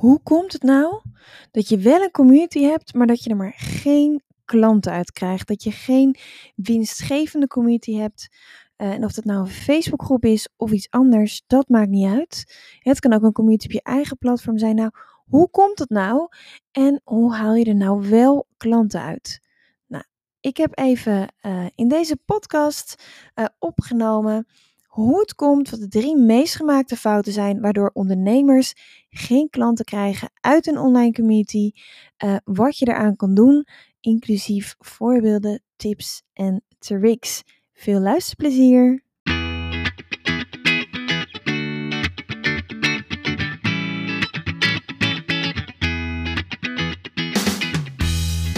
Hoe komt het nou dat je wel een community hebt, maar dat je er maar geen klanten uit krijgt? Dat je geen winstgevende community hebt? Uh, en of dat nou een Facebookgroep is of iets anders, dat maakt niet uit. Het kan ook een community op je eigen platform zijn. Nou, hoe komt het nou? En hoe haal je er nou wel klanten uit? Nou, ik heb even uh, in deze podcast uh, opgenomen hoe het komt, wat de drie meest gemaakte fouten zijn, waardoor ondernemers geen klanten krijgen uit een online community, uh, wat je eraan kan doen, inclusief voorbeelden, tips en tricks. Veel luisterplezier!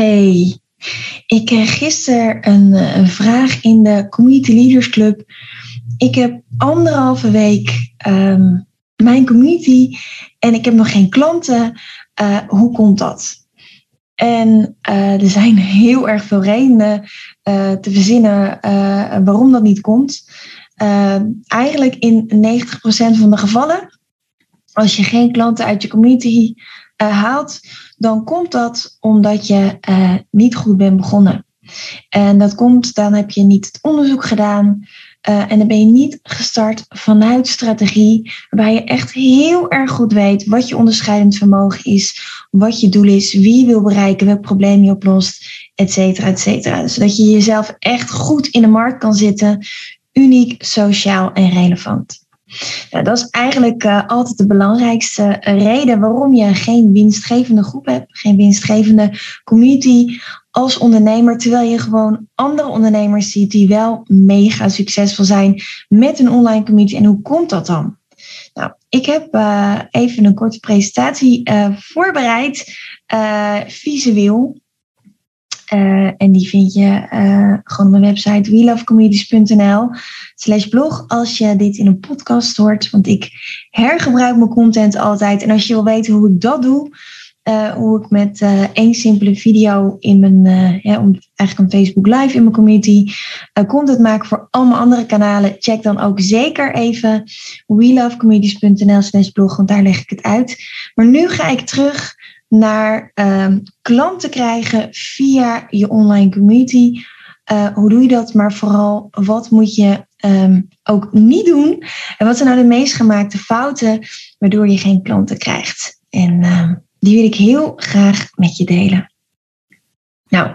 Hey, ik kreeg gisteren een, eh, een, vraag in de Community Leaders Club. Ik heb anderhalve week um, mijn community en ik heb nog geen klanten. Uh, hoe komt dat? En uh, er zijn heel erg veel redenen te verzinnen waarom dat niet komt. eigenlijk in 90% van de gevallen, als je geen klanten uit je community haalt, dan komt dat omdat je uh, niet goed bent begonnen. En dat komt, dan heb je niet het onderzoek gedaan. Uh, en dan ben je niet gestart vanuit strategie, waarbij je echt heel erg goed weet wat je onderscheidend vermogen is, wat je doel is, wie je wil bereiken, welk probleem je oplost, et cetera, et cetera. Zodat je jezelf echt goed in de markt kan zitten, uniek, sociaal en relevant. Nou, dat is eigenlijk uh, altijd de belangrijkste eh, reden waarom je geen winstgevende groep hebt, geen winstgevende community als ondernemer, terwijl je gewoon andere ondernemers ziet die wel mega succesvol zijn met een online community. En hoe komt dat dan? Nou, ik heb even een korte presentatie voorbereid, visueel. Uh, en die vind je uh, gewoon op mijn website welovecommunities.nl slash blog als je dit in een podcast hoort. Want ik hergebruik mijn content altijd. En als je wil weten hoe ik dat doe, uh, hoe ik met één simpele video in mijn, ja, om, eigenlijk een Facebook live in mijn community content maak voor allemaal andere kanalen, check dan ook zeker even welovecommunities.nl slash blog, want daar leg ik het uit. Maar nu ga ik terug naar um, klanten krijgen via je online community. Uh, hoe doe je dat? Maar vooral, wat moet je um, ook niet doen? En wat zijn nou de meest gemaakte fouten waardoor je geen klanten krijgt? En uh, die wil ik heel graag met je delen. Nou,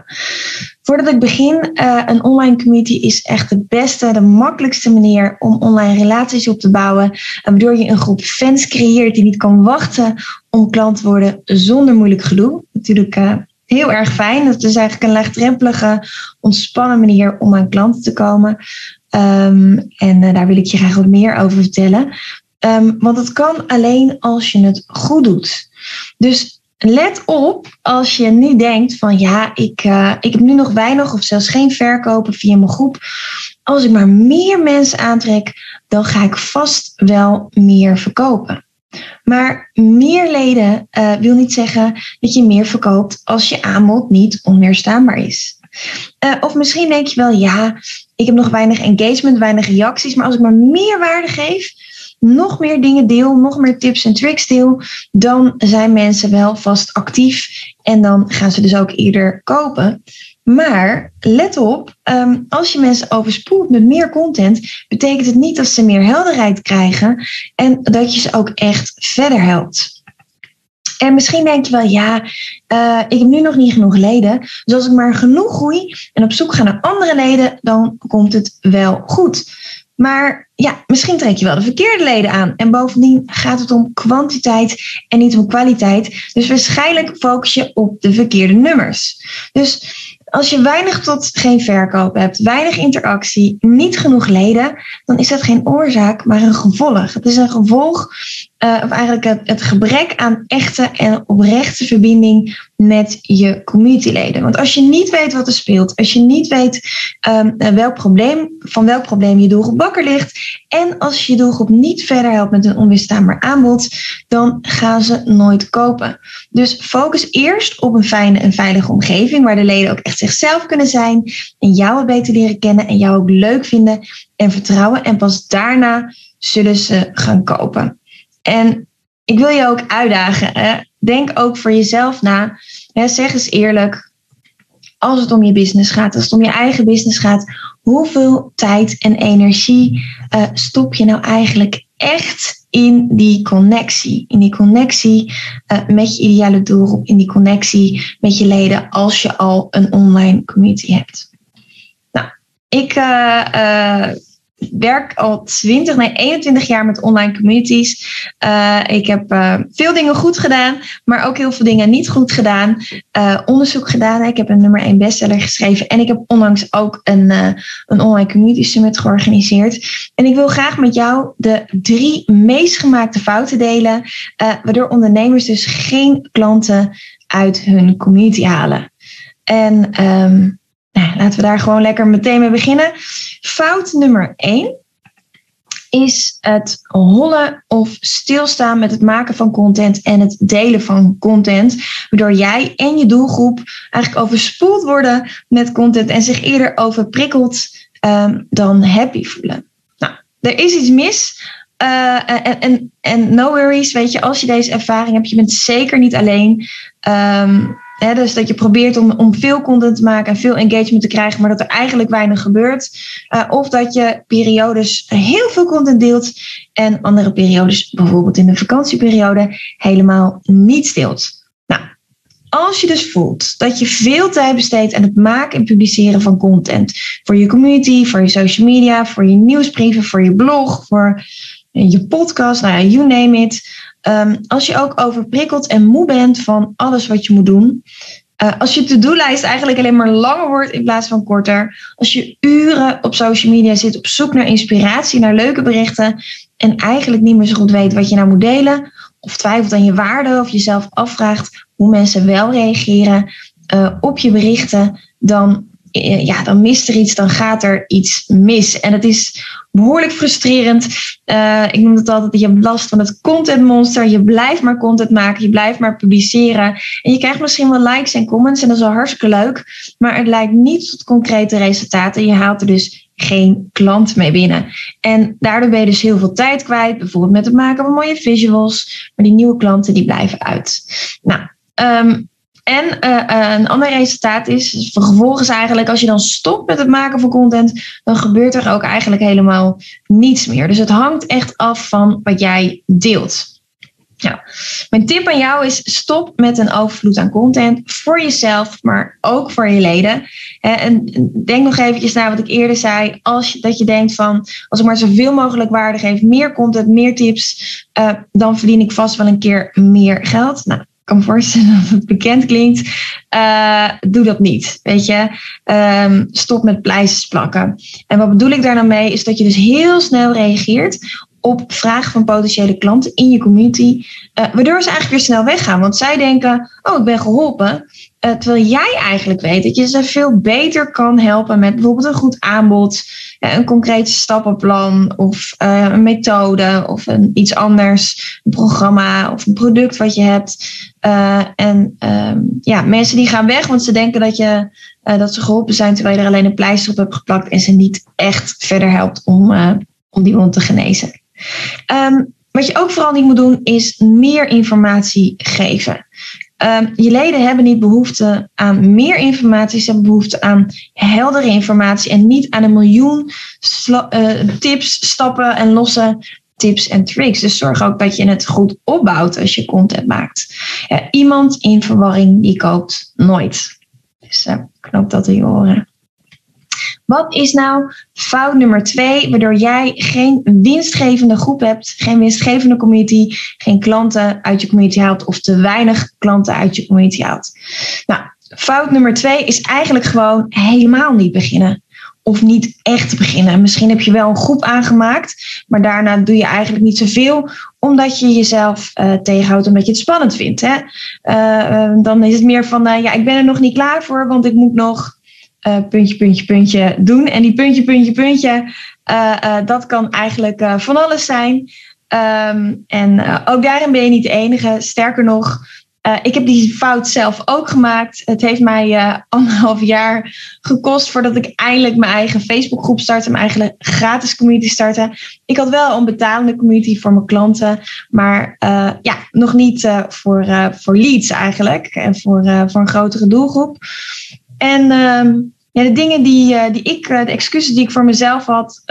voordat ik begin, uh, een online community is echt de beste, de makkelijkste manier om online relaties op te bouwen. Waardoor je een groep fans creëert die niet kan wachten om klant worden zonder moeilijk gedoe. Natuurlijk uh, heel erg fijn. Dat is eigenlijk een laagdrempelige, ontspannen manier om aan klanten te komen. Um, en uh, daar wil ik je graag wat meer over vertellen. Um, want het kan alleen als je het goed doet. Dus let op als je nu denkt van ja, ik, uh, ik heb nu nog weinig of zelfs geen verkopen via mijn groep. Als ik maar meer mensen aantrek, dan ga ik vast wel meer verkopen. Maar meer leden uh, wil niet zeggen dat je meer verkoopt als je aanbod niet onweerstaanbaar is. Uh, of misschien denk je wel, ja, ik heb nog weinig engagement, weinig reacties, maar als ik maar meer waarde geef, nog meer dingen deel, nog meer tips en tricks deel, dan zijn mensen wel vast actief en dan gaan ze dus ook eerder kopen. Maar let op, ehm, als je mensen overspoelt met meer content, betekent het niet dat ze meer helderheid krijgen en dat je ze ook echt verder helpt. En misschien denk je wel, ja, uh, ik heb nu nog niet genoeg leden. Dus als ik maar genoeg groei en op zoek ga naar andere leden, dan komt het wel goed. Maar ja, misschien trek je wel de verkeerde leden aan. En bovendien gaat het om kwantiteit en niet om kwaliteit. Dus waarschijnlijk focus je op de verkeerde nummers. Dus Als je weinig tot geen verkoop hebt, weinig interactie, niet genoeg leden, dan is dat geen oorzaak, maar een gevolg. Het is een gevolg, uh, of eigenlijk het, gebrek aan echte en oprechte verbinding met je communityleden. Want als je niet weet wat er speelt, als je niet weet um, welk probleem, van welk probleem je doelgroep wakker ligt, en als je je doelgroep niet verder helpt met een onweerstaanbaar aanbod, dan gaan ze nooit kopen. Dus focus eerst op een fijne en veilige omgeving waar de leden ook echt zichzelf kunnen zijn en jou wat beter leren kennen en jou ook leuk vinden en vertrouwen. En pas daarna zullen ze gaan kopen. En ik wil je ook uitdagen. Hè? Denk ook voor jezelf na. Hè? Zeg eens eerlijk. Als het om je business gaat, als het om je eigen business gaat, hoeveel tijd en energie uh, stop je nou eigenlijk echt in die connectie? In die connectie uh, met je ideale doelgroep, in die connectie met je leden als je al een online community hebt. Nou, ik uh, werk al 20, nee 21 jaar met online communities. Uh, ik heb uh, veel dingen goed gedaan, maar ook heel veel dingen niet goed gedaan. Uh, onderzoek gedaan. Ik heb een nummer 1 bestseller geschreven en ik heb onlangs ook een, een online community summit georganiseerd. En ik wil graag met jou de drie meest gemaakte fouten delen, waardoor ondernemers dus geen klanten uit hun community halen. En um, nou, laten we daar gewoon lekker meteen mee beginnen. Fout nummer 1 is het hollen of stilstaan met het maken van content en het delen van content. Waardoor jij en je doelgroep eigenlijk overspoeld worden met content en zich eerder overprikkeld um, dan happy voelen. Nou, er is iets mis. Uh, en, no worries, weet je, als je deze ervaring hebt, je bent zeker niet alleen. Um, dus dat je probeert om, om veel content te maken en veel engagement te krijgen, maar dat er eigenlijk weinig gebeurt. Uh, of dat je periodes heel veel content deelt en andere periodes, bijvoorbeeld in de vakantieperiode, helemaal niet deelt. Nou, als je dus voelt dat je veel tijd besteedt aan het maken en publiceren van content voor je community, voor je social media, voor je nieuwsbrieven, voor je blog, voor je podcast, nou ja, you name it. Um, als je ook overprikkeld en moe bent van alles wat je moet doen. Uh, als je to-do-lijst eigenlijk alleen maar langer wordt in plaats van korter. Als je uren op social media zit op zoek naar inspiratie, naar leuke berichten. En eigenlijk niet meer zo goed weet wat je nou moet delen. Of twijfelt aan je waarde of jezelf afvraagt hoe mensen wel reageren uh, op je berichten. Dan eh, ja, dan mist er iets, dan gaat er iets mis. En het is behoorlijk frustrerend. Uh, ik noem het altijd, je hebt last van het contentmonster. Je blijft maar content maken, je blijft maar publiceren. En je krijgt misschien wel likes en comments en dat is wel hartstikke leuk. Maar het lijkt niet tot concrete resultaten. Je haalt er dus geen klant mee binnen. En daardoor ben je dus heel veel tijd kwijt. Bijvoorbeeld met het maken van mooie visuals. Maar die nieuwe klanten die blijven uit. Nou, um, en uh, een ander resultaat is, vervolgens eigenlijk, als je dan stopt met het maken van content, dan gebeurt er ook eigenlijk helemaal niets meer. Dus het hangt echt af van wat jij deelt. Nou, mijn tip aan jou is: stop met een overvloed aan content voor jezelf, maar ook voor je leden. En denk nog eventjes naar wat ik eerder zei. Als je, dat je denkt van, als ik maar zoveel mogelijk waarde geef, meer content, meer tips, uh, dan verdien ik vast wel een keer meer geld. Nou, kan me voorstellen dat het bekend klinkt. Uh, doe dat niet. Weet je, um, stop met pleisters plakken. En wat bedoel ik daar nou mee? Is dat je dus heel snel reageert op vragen van potentiële klanten in je community. Uh, waardoor ze eigenlijk weer snel weggaan. Want zij denken: Oh, ik ben geholpen. Uh, terwijl jij eigenlijk weet dat je ze veel beter kan helpen met bijvoorbeeld een goed aanbod, een concreet stappenplan of een methode of een, iets anders, een programma of een product wat je hebt. En um, ja, mensen die gaan weg, want ze denken dat, je, dat ze geholpen zijn terwijl je er alleen een pleister op hebt geplakt en ze niet echt verder helpt om, om die wond te genezen. Um, wat je ook vooral niet moet doen, is meer informatie geven. Um, je leden hebben niet behoefte aan meer informatie, ze hebben behoefte aan heldere informatie en niet aan een miljoen tips, stappen en losse tips en tricks. Dus zorg ook dat je het goed opbouwt als je content maakt. Iemand in verwarring die koopt nooit. Dus uh, dat in je oren. Wat is nou fout nummer twee, waardoor jij geen winstgevende groep hebt, geen winstgevende community, geen klanten uit je community haalt of te weinig klanten uit je community haalt? Nou, fout nummer twee is eigenlijk gewoon helemaal niet beginnen. Of niet echt beginnen. Misschien heb je wel een groep aangemaakt, maar daarna doe je eigenlijk niet zoveel, omdat je jezelf uh, tegenhoudt, omdat je het spannend vindt. Hè? Uh, dan is het meer van, ja, ik ben er nog niet klaar voor, want ik moet nog puntje, puntje, puntje doen. En die puntje, puntje, puntje, dat kan eigenlijk van alles zijn. Um, en ook daarin ben je niet de enige. Sterker nog, uh, ik heb die fout zelf ook gemaakt. Het heeft mij uh, anderhalf jaar gekost voordat ik eindelijk mijn eigen Facebookgroep startte, mijn eigen gratis community startte. Ik had wel een betalende community voor mijn klanten, maar uh, ja, nog niet voor, voor leads eigenlijk en voor, voor een grotere doelgroep. En ehm, ja, de dingen die, die ik, de excuses die ik voor mezelf had,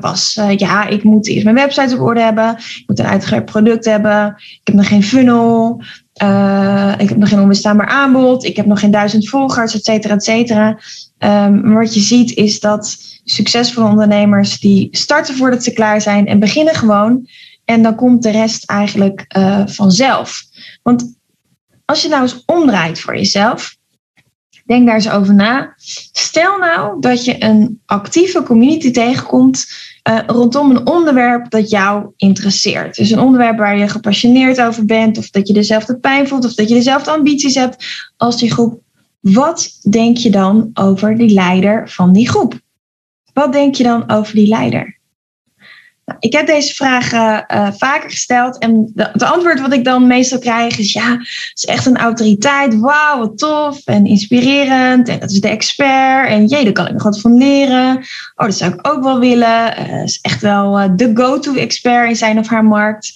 was ja, ik moet eerst mijn website op orde hebben, ik moet een uitgebreid product hebben, ik heb nog geen funnel, uh, ik heb nog geen onbestaanbaar aanbod. Ik heb nog geen duizend volgers, et cetera, et cetera. Um, wat je ziet is dat succesvolle ondernemers die starten voordat ze klaar zijn en beginnen gewoon. En dan komt de rest eigenlijk uh, vanzelf. Want als je nou eens omdraait voor jezelf, denk daar eens over na. Stel nou dat je een actieve community tegenkomt uh, rondom een onderwerp dat jou interesseert. Dus een onderwerp waar je gepassioneerd over bent, of dat je dezelfde pijn voelt, of dat je dezelfde ambities hebt als die groep. Wat denk je dan over die leider van die groep? Wat denk je dan over die leider? Nou, ik heb deze vragen uh, vaker gesteld en het antwoord wat ik dan meestal krijg is ja, het is echt een autoriteit. Wauw, wat tof en inspirerend. En dat is de expert. En jee, daar kan ik nog wat van leren. Oh, dat zou ik ook wel willen. Uh, is echt wel uh, de go-to expert in zijn of haar markt.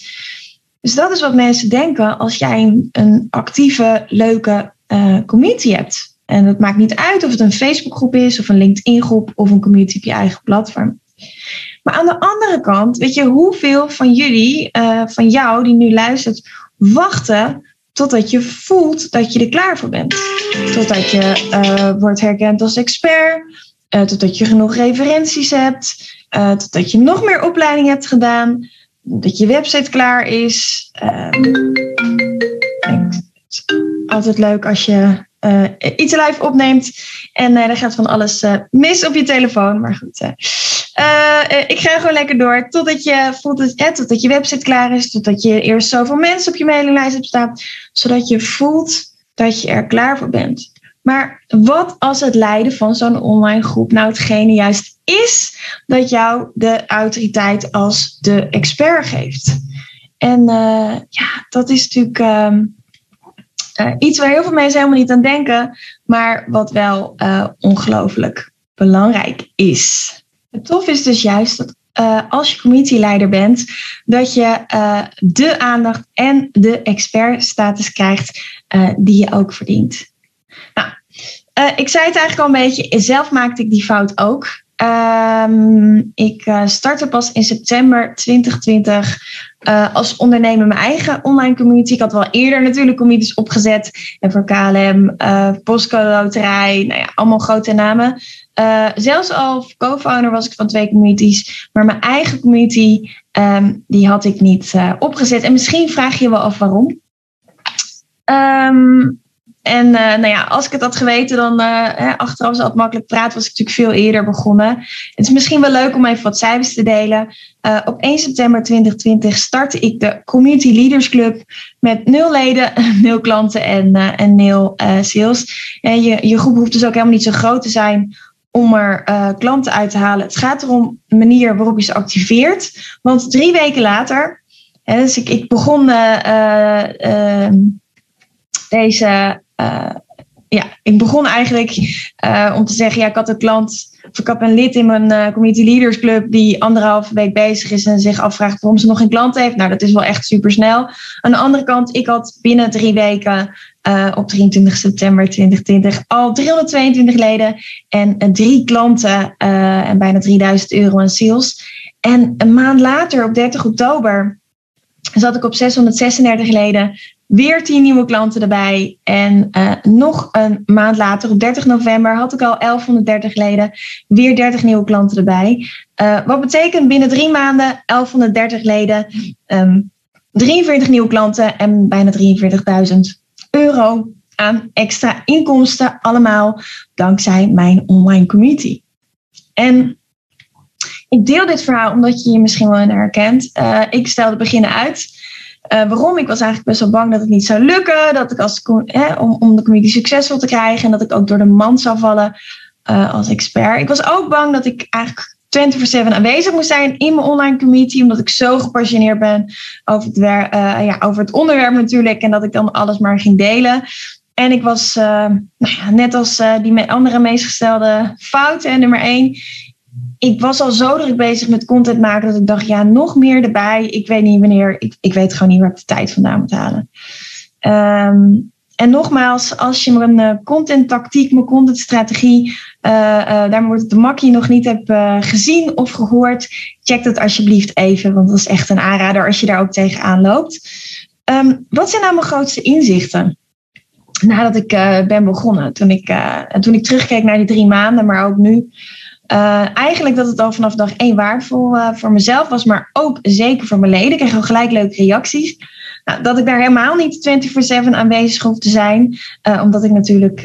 Dus dat is wat mensen denken als jij een, een actieve, leuke community hebt. En het maakt niet uit of het een Facebookgroep is, of een LinkedIn-groep, of een community op je eigen platform. Maar aan de andere kant, weet je, hoeveel van jullie, uh, van jou die nu luistert, wachten totdat je voelt dat je er klaar voor bent. Totdat je uh, wordt herkend als expert, uh, totdat je genoeg referenties hebt, totdat je nog meer opleiding hebt gedaan, dat je website klaar is. altijd leuk als je uh, iets live opneemt. En uh, er gaat van alles uh, mis op je telefoon. Maar goed, ik ga gewoon lekker door. Totdat je voelt het, totdat je website klaar is. Totdat je eerst zoveel mensen op je mailinglijst hebt staan. Zodat je voelt dat je er klaar voor bent. Maar wat als het leiden van zo'n online groep nou hetgene juist is dat jou de autoriteit als de expert geeft? En ja, dat is natuurlijk. Ehm, uh, iets waar heel veel mensen helemaal niet aan denken, maar wat wel uh, ongelooflijk belangrijk is. Het tof is dus juist dat uh, als je communityleider bent, dat je de aandacht en de expertstatus krijgt die je ook verdient. Nou, ik zei het eigenlijk al een beetje, zelf maakte ik die fout ook. Um, ik startte pas in september 2020 uh, als ondernemer mijn eigen online community. Ik had wel eerder natuurlijk communities opgezet. En voor KLM, uh, Postcode Loterij, nou ja, allemaal grote namen. Uh, zelfs al co-founder was ik van twee communities. Maar mijn eigen community, um, die had ik niet opgezet. En misschien vraag je je wel af waarom. Um, en uh, nou ja, als ik het had geweten, dan uh, achteraf is het makkelijk praten, was ik natuurlijk veel eerder begonnen. Het is misschien wel leuk om even wat cijfers te delen. Uh, op 1 september 2020 startte ik de Community Leaders Club met nul leden, nul klanten en, en nul sales. En je, je groep hoeft dus ook helemaal niet zo groot te zijn om er klanten uit te halen. Het gaat erom de manier waarop je ze activeert. Want drie weken later, hè, dus ik, ik begon ehm, deze ja, ik begon eigenlijk uh, om te zeggen, ja, ik had een klant, of ik heb een lid in mijn uh, Community Leaders Club die anderhalve week bezig is en zich afvraagt waarom ze nog geen klant heeft. Nou, dat is wel echt super snel. Aan de andere kant, ik had binnen drie weken op 23 september 2020 al 322 leden en drie klanten en bijna 3000 euro aan sales. En een maand later, op 30 oktober, zat ik op 636 leden, Weer 10 nieuwe klanten erbij. En uh, nog een maand later, op 30 november, had ik al 1130 leden. Weer 30 nieuwe klanten erbij. Uh, wat betekent binnen drie maanden 1130 leden, um, 43 nieuwe klanten en bijna 43.000 euro aan extra inkomsten. Allemaal dankzij mijn online community. En ik deel dit verhaal omdat je je misschien wel herkent. Uh, ik stelde beginnen uit. Uh, waarom? Ik was eigenlijk best wel bang dat het niet zou lukken. Dat ik als, eh, om, om de community succesvol te krijgen. En dat ik ook door de mand zou vallen uh, als expert. Ik was ook bang dat ik eigenlijk 24-7 aanwezig moest zijn in mijn online community. Omdat ik zo gepassioneerd ben over het, wer- ja, over het onderwerp natuurlijk. En dat ik dan alles maar ging delen. En ik was, nou ja, net als die andere meest gestelde fouten. En nummer één, ik was al zo druk bezig met content maken dat ik dacht, ja, nog meer erbij. Ik weet niet wanneer, ik, ik weet gewoon niet waar ik de tijd vandaan moet halen. Um, en nogmaals, als je mijn uh, content tactiek, mijn content strategie, uh, uh, daar wordt de makkie nog niet hebt gezien of gehoord, check dat alsjeblieft even, want dat is echt een aanrader als je daar ook tegenaan loopt. Um, wat zijn nou mijn grootste inzichten? Nadat ik ben begonnen, toen ik, toen ik terugkeek naar die drie maanden, maar ook nu, uh, eigenlijk dat het al vanaf dag één waardevol uh, voor mezelf was, maar ook zeker voor mijn leden. Ik kreeg al gelijk leuke reacties. Nou, dat ik daar helemaal niet 24-7 aanwezig hoef te zijn, uh, omdat ik natuurlijk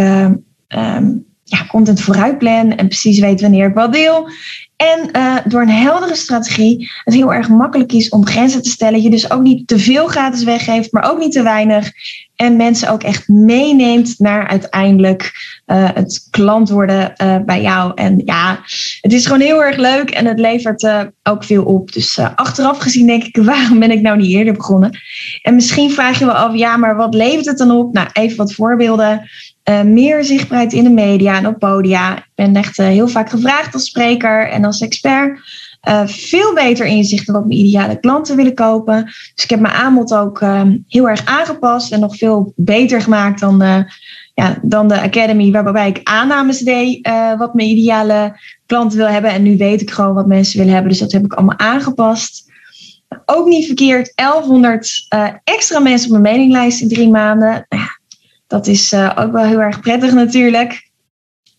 um, ja, content vooruit plan en precies weet wanneer ik wat deel. En uh, door een heldere strategie het heel erg makkelijk is om grenzen te stellen. Je dus ook niet te veel gratis weggeeft, maar ook niet te weinig. En mensen ook echt meeneemt naar uiteindelijk uh, het klant worden uh, bij jou. En ja, het is gewoon heel erg leuk en het levert ook veel op. Dus achteraf gezien denk ik, waarom ben ik nou niet eerder begonnen? En misschien vraag je wel af, ja, maar wat levert het dan op? Nou, even wat voorbeelden. Uh, meer zichtbaarheid in de media en op podia. Ik ben echt uh, heel vaak gevraagd als spreker en als expert. Uh, veel beter inzicht in wat mijn ideale klanten willen kopen. Dus ik heb mijn aanbod ook heel erg aangepast en nog veel beter gemaakt dan, ja, dan de Academy, waarbij ik aannames deed wat mijn ideale klanten wil hebben. En nu weet ik gewoon wat mensen willen hebben, dus dat heb ik allemaal aangepast. Ook niet verkeerd, 1100 extra mensen op mijn mailinglijst in drie maanden. Nou dat is uh, ook wel heel erg prettig natuurlijk.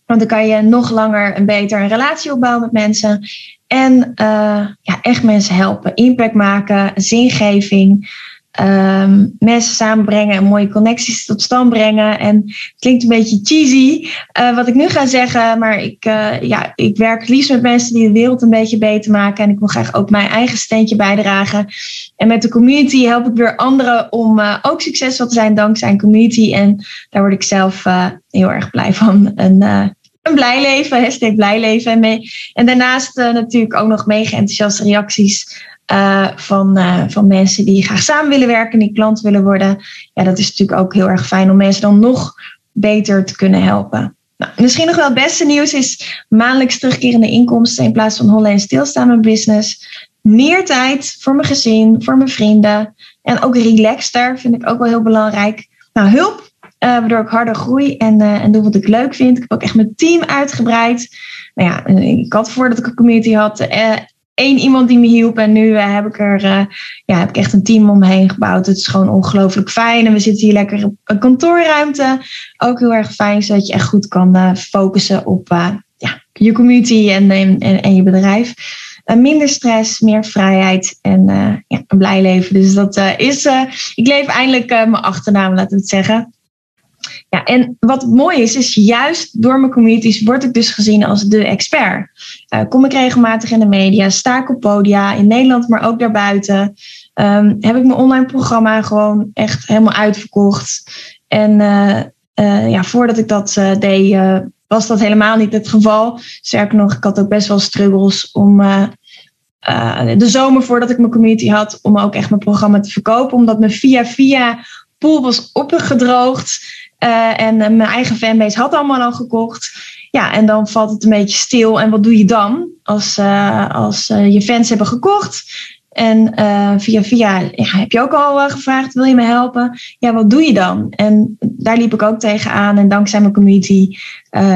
Want dan kan je nog langer en beter een relatie opbouwen met mensen. En uh, ja, echt mensen helpen. Impact maken, zingeving. Um, mensen samenbrengen en mooie connecties tot stand brengen. En het klinkt een beetje cheesy uh, wat ik nu ga zeggen. Maar ik, ja, ik werk liefst met mensen die de wereld een beetje beter maken. En ik wil graag ook mijn eigen steentje bijdragen. En met de community help ik weer anderen om uh, ook succesvol te zijn dankzij een community. En daar word ik zelf uh, heel erg blij van. Een, uh, een blij leven, hashtag blij leven. En, mee. en daarnaast natuurlijk ook nog mega enthousiaste reacties van, van mensen die graag samen willen werken, die klant willen worden. Ja, dat is natuurlijk ook heel erg fijn om mensen dan nog beter te kunnen helpen. Nou, misschien nog wel het beste nieuws is maandelijks terugkerende inkomsten in plaats van hollen en stilstaan met business meer tijd voor mijn gezin, voor mijn vrienden. En ook relaxter vind ik ook wel heel belangrijk. Nou, hulp, uh, waardoor ik harder groei en, en doe wat ik leuk vind. Ik heb ook echt mijn team uitgebreid. Nou ja, ik had voordat ik een community had één iemand die me hielp. En nu heb ik er ja, heb ik echt een team om me heen gebouwd. Het is gewoon ongelooflijk fijn. En we zitten hier lekker op een kantoorruimte. Ook heel erg fijn, zodat je echt goed kan focussen op ja, je community en, en, en je bedrijf. Minder stress, meer vrijheid en ja, een blij leven. Dus dat is, ik leef eindelijk mijn achternaam, laten we het zeggen. Ja, en wat mooi is, is juist door mijn communities word ik dus gezien als de expert. kom ik regelmatig in de media, sta ik op podia in Nederland, maar ook daarbuiten. Um, heb ik mijn online programma gewoon echt helemaal uitverkocht. En ja, voordat ik dat deed, was dat helemaal niet het geval. Sterker nog, ik had ook best wel struggles om de zomer voordat ik mijn community had, om ook echt mijn programma te verkopen. Omdat mijn via via pool was opgedroogd. Uh, en mijn eigen fanbase had allemaal al gekocht. Ja, en dan valt het een beetje stil. En wat doe je dan als, als je fans hebben gekocht? En via via ja, heb je ook al gevraagd, wil je me helpen? Ja, wat doe je dan? En daar liep ik ook tegenaan. En dankzij mijn community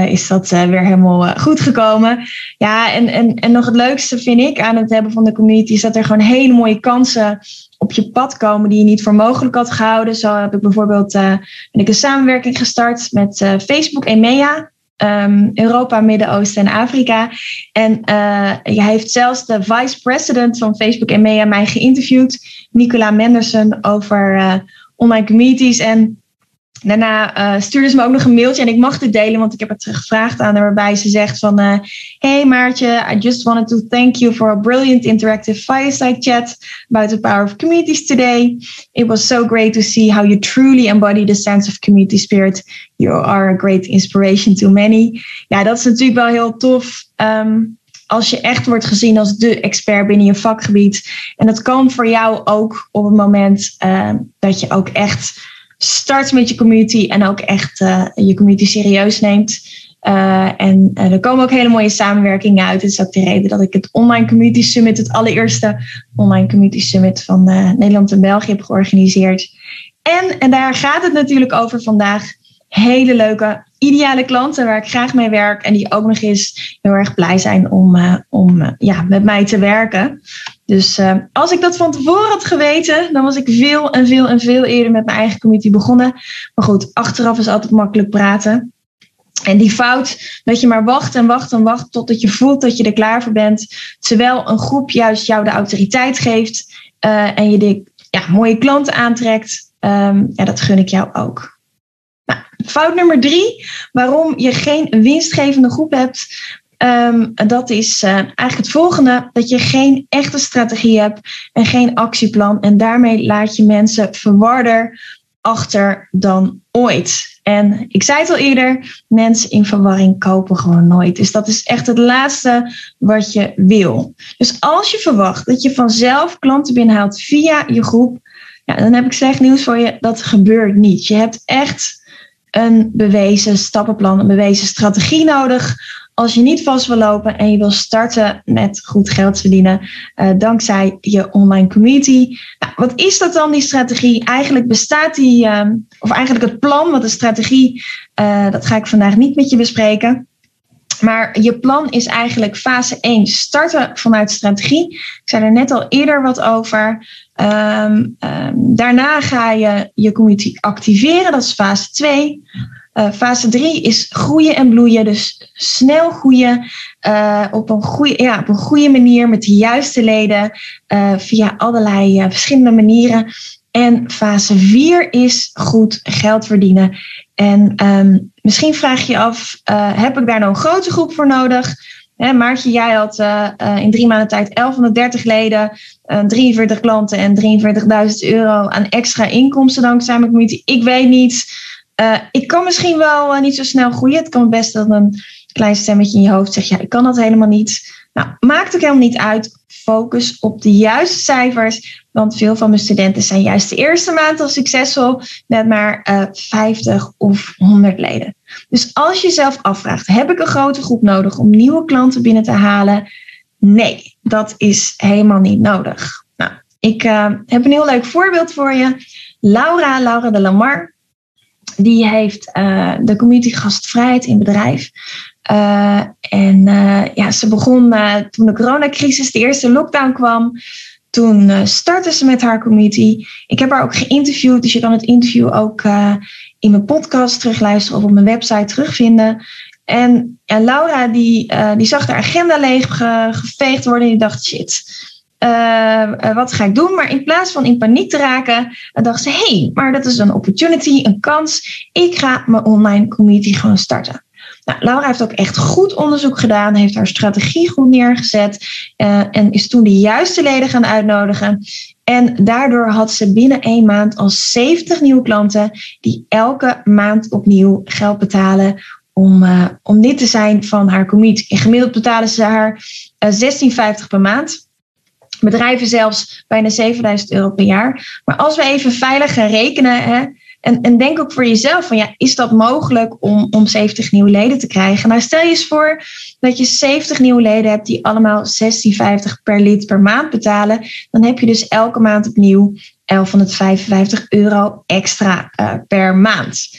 is dat weer helemaal goed gekomen. Ja, en, en, en nog het leukste vind ik aan het hebben van de community... is dat er gewoon hele mooie kansen op je pad komen... die je niet voor mogelijk had gehouden. Zo heb ik bijvoorbeeld ben ik een samenwerking gestart met Facebook EMEA... Um, Europa, Midden-Oosten en Afrika. En uh, heeft zelfs de vice-president van Facebook en MEA mij geïnterviewd, Nicola Menderson, over online communities. En Daarna uh, stuurde ze me ook nog een mailtje en ik mag dit delen, want ik heb het teruggevraagd aan haar, waarbij ze zegt van, uh, hey Maartje, I just wanted to thank you for a brilliant interactive fireside chat about the power of communities today. It was so great to see how you truly embody the sense of community spirit. You are a great inspiration to many. Ja, dat is natuurlijk wel heel tof. Um, als je echt wordt gezien als de expert binnen je vakgebied. En dat kan voor jou ook op het moment uh, dat je ook echt start met je community en ook echt uh, je community serieus neemt. Uh, en uh, er komen ook hele mooie samenwerkingen uit. Dit is ook de reden dat ik het Online Community Summit, het allereerste Online Community Summit van Nederland en België heb georganiseerd. En, en daar gaat het natuurlijk over vandaag. Hele leuke, ideale klanten waar ik graag mee werk en die ook nog eens heel erg blij zijn om, om ja, met mij te werken. Dus uh, als ik dat van tevoren had geweten, dan was ik veel en veel en veel eerder met mijn eigen community begonnen. Maar goed, achteraf is altijd makkelijk praten. En die fout dat je maar wacht en wacht en wacht totdat je voelt dat je er klaar voor bent. Terwijl een groep juist jou de autoriteit geeft uh, en je de ja, mooie klanten aantrekt. Um, ja, dat gun ik jou ook. Nou, fout nummer drie, waarom je geen winstgevende groep hebt, Um, dat is uh, eigenlijk het volgende: dat je geen echte strategie hebt en geen actieplan. En daarmee laat je mensen verwarder achter dan ooit. En ik zei het al eerder: mensen in verwarring kopen gewoon nooit. Dus dat is echt het laatste wat je wil. Dus als je verwacht dat je vanzelf klanten binnenhaalt via je groep, ja, dan heb ik slecht nieuws voor je: dat gebeurt niet. Je hebt echt een bewezen stappenplan, een bewezen strategie nodig als je niet vast wil lopen en je wil starten met goed geld verdienen uh, dankzij je online community. Nou, wat is dat dan, die strategie? Eigenlijk bestaat die, uh, of eigenlijk het plan, wat de strategie, uh, dat ga ik vandaag niet met je bespreken. Maar je plan is eigenlijk fase 1, starten vanuit strategie. Ik zei er net al eerder wat over. Um, um, daarna ga je je community activeren, dat is fase 2. Uh, fase 3 is groeien en bloeien. Dus snel groeien uh, op, een goede, ja, op een goede manier met de juiste leden uh, via allerlei verschillende manieren. En fase 4 is goed geld verdienen. En um, misschien vraag je je af, heb ik daar nou een grote groep voor nodig? Hè, Maartje, jij had in drie maanden tijd 1130 leden, 43 klanten en 43.000 euro aan extra inkomsten dankzij mijn community. Ik weet niet uh, ik kan misschien wel uh, niet zo snel groeien. Het kan best dat een klein stemmetje in je hoofd zegt: Ja, ik kan dat helemaal niet. Nou, maakt ook helemaal niet uit. Focus op de juiste cijfers. Want veel van mijn studenten zijn juist de eerste maand al succesvol met maar uh, 50 of 100 leden. Dus als je jezelf afvraagt: Heb ik een grote groep nodig om nieuwe klanten binnen te halen? Nee, dat is helemaal niet nodig. Nou, ik heb een heel leuk voorbeeld voor je. Laura, Laura de Lamar, die heeft uh, de community gastvrijheid in bedrijf. Uh, en uh, ja, ze begon toen de coronacrisis, de eerste lockdown kwam. Toen startte ze met haar community. Ik heb haar ook geïnterviewd, dus je kan het interview ook in mijn podcast terugluisteren of op mijn website terugvinden. En ja, Laura die, die zag de agenda leeg geveegd worden en die dacht, shit, uh, wat ga ik doen? Maar in plaats van in paniek te raken, dacht ze: hé, hey, maar dat is een opportunity, een kans. Ik ga mijn online community gewoon starten. Nou, Laura heeft ook echt goed onderzoek gedaan, heeft haar strategie goed neergezet uh, en is toen de juiste leden gaan uitnodigen. En daardoor had ze binnen één maand al 70 nieuwe klanten die elke maand opnieuw geld betalen om, uh, om lid te zijn van haar community. En gemiddeld betalen ze haar 16,50 per maand bedrijven zelfs bijna 7000 euro per jaar. Maar als we even veilig gaan rekenen, hè, en, en denk ook voor jezelf van ja, is dat mogelijk om, om 70 nieuwe leden te krijgen? Nou, stel je eens voor dat je 70 nieuwe leden hebt die allemaal 16,50 per lid per maand betalen. Dan heb je dus elke maand opnieuw 1155 euro extra uh, per maand.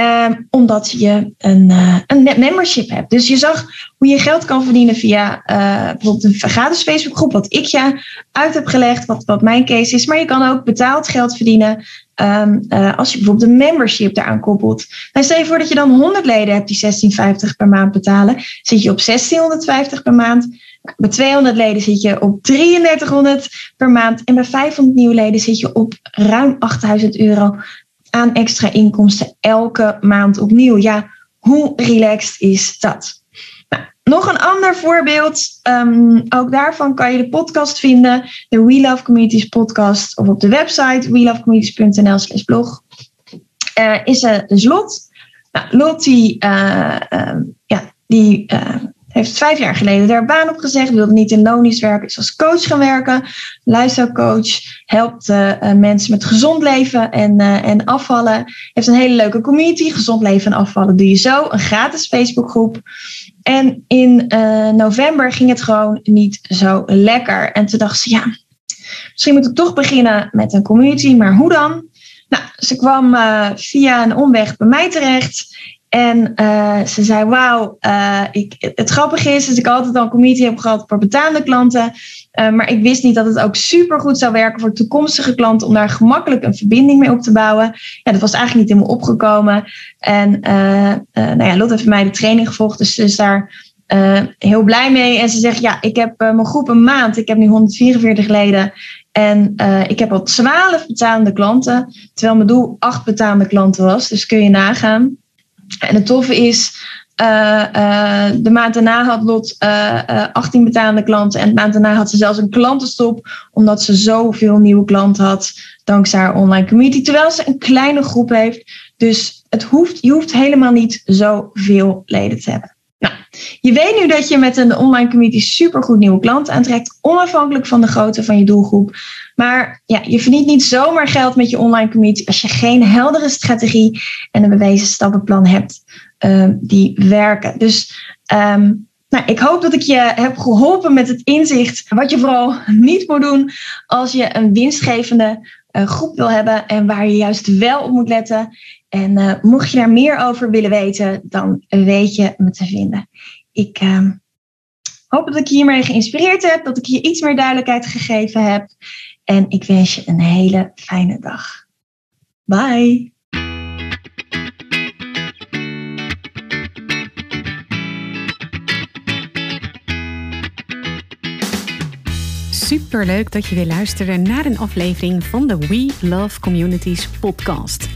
Um, omdat je een, uh, een membership hebt. Dus je zag hoe je geld kan verdienen via uh, bijvoorbeeld een gratis Facebookgroep, wat ik je uit heb gelegd, wat, wat mijn case is. Maar je kan ook betaald geld verdienen um, uh, als je bijvoorbeeld een membership daaraan koppelt. Nou, stel je voor dat je dan 100 leden hebt die 16,50 per maand betalen. Zit je op 1650 per maand. Bij 200 leden zit je op 3300 per maand. En bij 500 nieuwe leden zit je op ruim 8000 euro aan extra inkomsten elke maand opnieuw. Ja, hoe relaxed is dat? Nou, nog een ander voorbeeld. Um, ook daarvan kan je de podcast vinden. De We Love Communities podcast. Of op de website welovecommunities.nl slash blog. Uh, is uh, dus Lot. Nou, Lot die, uh, ja, die heeft vijf jaar geleden daar baan op gezegd. Wilde niet in loondienst werken. Is als coach gaan werken. Luistercoach. Helpt uh, mensen met gezond leven en, uh, en afvallen. Heeft een hele leuke community. Gezond leven en afvallen doe je zo. Een gratis Facebookgroep. En in november ging het gewoon niet zo lekker. En toen dacht ze, ja, misschien moet ik toch beginnen met een community. Maar hoe dan? Nou, ze kwam via een omweg bij mij terecht. En uh, ze zei: Wauw, uh, het grappige is dat ik altijd al een community heb gehad voor betaalde klanten. Uh, maar ik wist niet dat het ook super goed zou werken voor toekomstige klanten om daar gemakkelijk een verbinding mee op te bouwen. Ja, dat was eigenlijk niet helemaal opgekomen. En nou ja, Lot heeft mij de training gevolgd, dus ze is daar heel blij mee. En ze zegt: Ja, ik heb mijn groep een maand, ik heb nu 144 leden. En ik heb al 12 betalende klanten, terwijl mijn doel 8 betalende klanten was. Dus kun je nagaan. En het toffe is, uh, uh, de maand daarna had Lot uh, 18 betalende klanten. En de maand daarna had ze zelfs een klantenstop. Omdat ze zoveel nieuwe klanten had. Dankzij haar online community. Terwijl ze een kleine groep heeft. Dus het hoeft, je hoeft helemaal niet zoveel leden te hebben. Nou, je weet nu dat je met een online community supergoed nieuwe klanten aantrekt. Onafhankelijk van de grootte van je doelgroep. Maar ja, je verdient niet zomaar geld met je online community als je geen heldere strategie en een bewezen stappenplan hebt uh, die werken. Dus um, nou, ik hoop dat ik je heb geholpen met het inzicht wat je vooral niet moet doen als je een winstgevende uh, groep wil hebben en waar je juist wel op moet letten. En uh, mocht je daar meer over willen weten, dan weet je me te vinden. Ik uh, hoop dat ik je hiermee geïnspireerd heb, dat ik je iets meer duidelijkheid gegeven heb. En ik wens je een hele fijne dag. Bye. Super leuk dat je weer luisterde naar een aflevering van de We Love Communities podcast.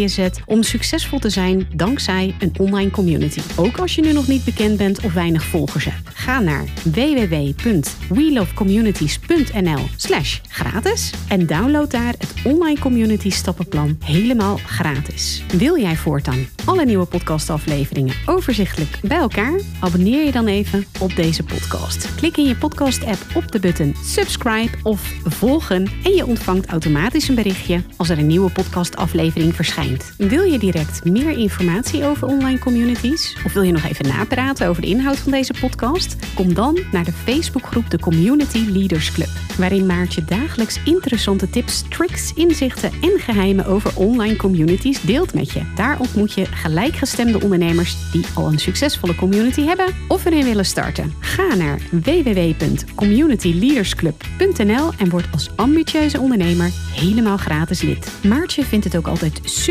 om succesvol te zijn dankzij een online community. Ook als je nu nog niet bekend bent of weinig volgers hebt. Ga naar www.welovecommunities.nl slash gratis en download daar het Online Community Stappenplan helemaal gratis. Wil jij voortaan alle nieuwe podcastafleveringen overzichtelijk bij elkaar? Abonneer je dan even op deze podcast. Klik in je podcast app op de button subscribe of volgen en je ontvangt automatisch een berichtje als er een nieuwe podcastaflevering verschijnt. Wil je direct meer informatie over online communities? Of wil je nog even napraten over de inhoud van deze podcast? Kom dan naar de Facebookgroep de Community Leaders Club, waarin Maartje dagelijks interessante tips, tricks, inzichten en geheimen over online communities deelt met je. Daar ontmoet je gelijkgestemde ondernemers die al een succesvolle community hebben of erin willen starten. Ga naar www.communityleadersclub.nl en word als ambitieuze ondernemer helemaal gratis lid. Maartje vindt het ook altijd super